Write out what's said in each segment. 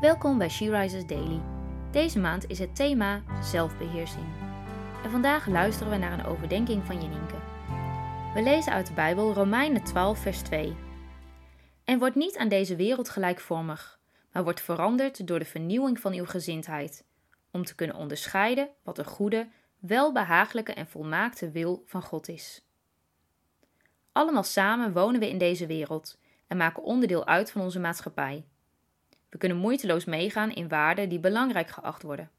Welkom bij She Rises Daily. Deze maand is het thema zelfbeheersing. En vandaag luisteren we naar een overdenking van Jeninke. We lezen uit de Bijbel Romeinen 12, vers 2. En word niet aan deze wereld gelijkvormig, maar wordt veranderd door de vernieuwing van uw gezindheid, om te kunnen onderscheiden wat de goede, welbehagelijke en volmaakte wil van God is. Allemaal samen wonen we in deze wereld en maken onderdeel uit van onze maatschappij. We kunnen moeiteloos meegaan in waarden die belangrijk geacht worden.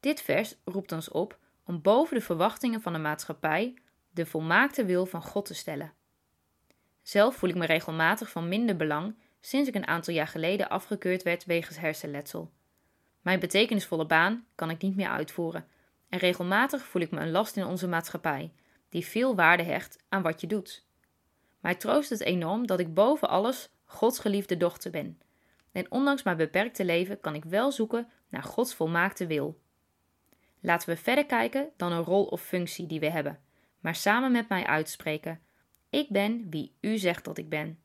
Dit vers roept ons op om boven de verwachtingen van de maatschappij de volmaakte wil van God te stellen. Zelf voel ik me regelmatig van minder belang sinds ik een aantal jaar geleden afgekeurd werd wegens hersenletsel. Mijn betekenisvolle baan kan ik niet meer uitvoeren en regelmatig voel ik me een last in onze maatschappij, die veel waarde hecht aan wat je doet. Mij troost het enorm dat ik boven alles Gods geliefde dochter ben en ondanks mijn beperkte leven kan ik wel zoeken naar Gods volmaakte wil. Laten we verder kijken dan een rol of functie die we hebben, maar samen met mij uitspreken: Ik ben wie U zegt dat ik ben.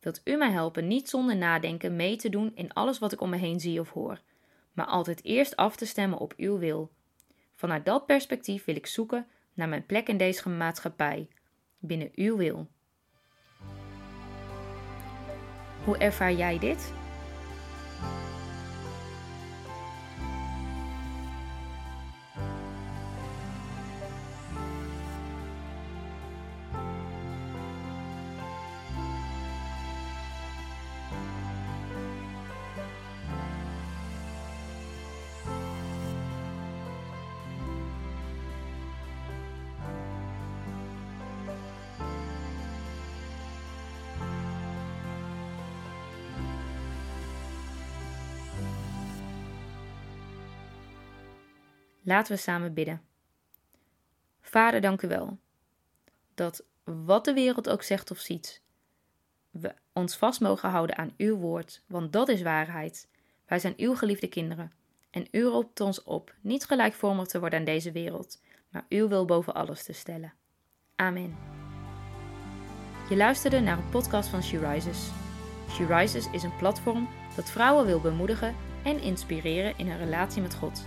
Wilt U mij helpen niet zonder nadenken mee te doen in alles wat ik om me heen zie of hoor, maar altijd eerst af te stemmen op Uw wil? Vanuit dat perspectief wil ik zoeken naar mijn plek in deze maatschappij, binnen Uw wil. Hoe ervaar jij dit? Laten we samen bidden. Vader, dank u wel. Dat wat de wereld ook zegt of ziet, we ons vast mogen houden aan uw woord, want dat is waarheid. Wij zijn uw geliefde kinderen. En u roept ons op niet gelijkvormig te worden aan deze wereld, maar uw wil boven alles te stellen. Amen. Je luisterde naar een podcast van She Rises. She Rises is een platform dat vrouwen wil bemoedigen en inspireren in hun relatie met God.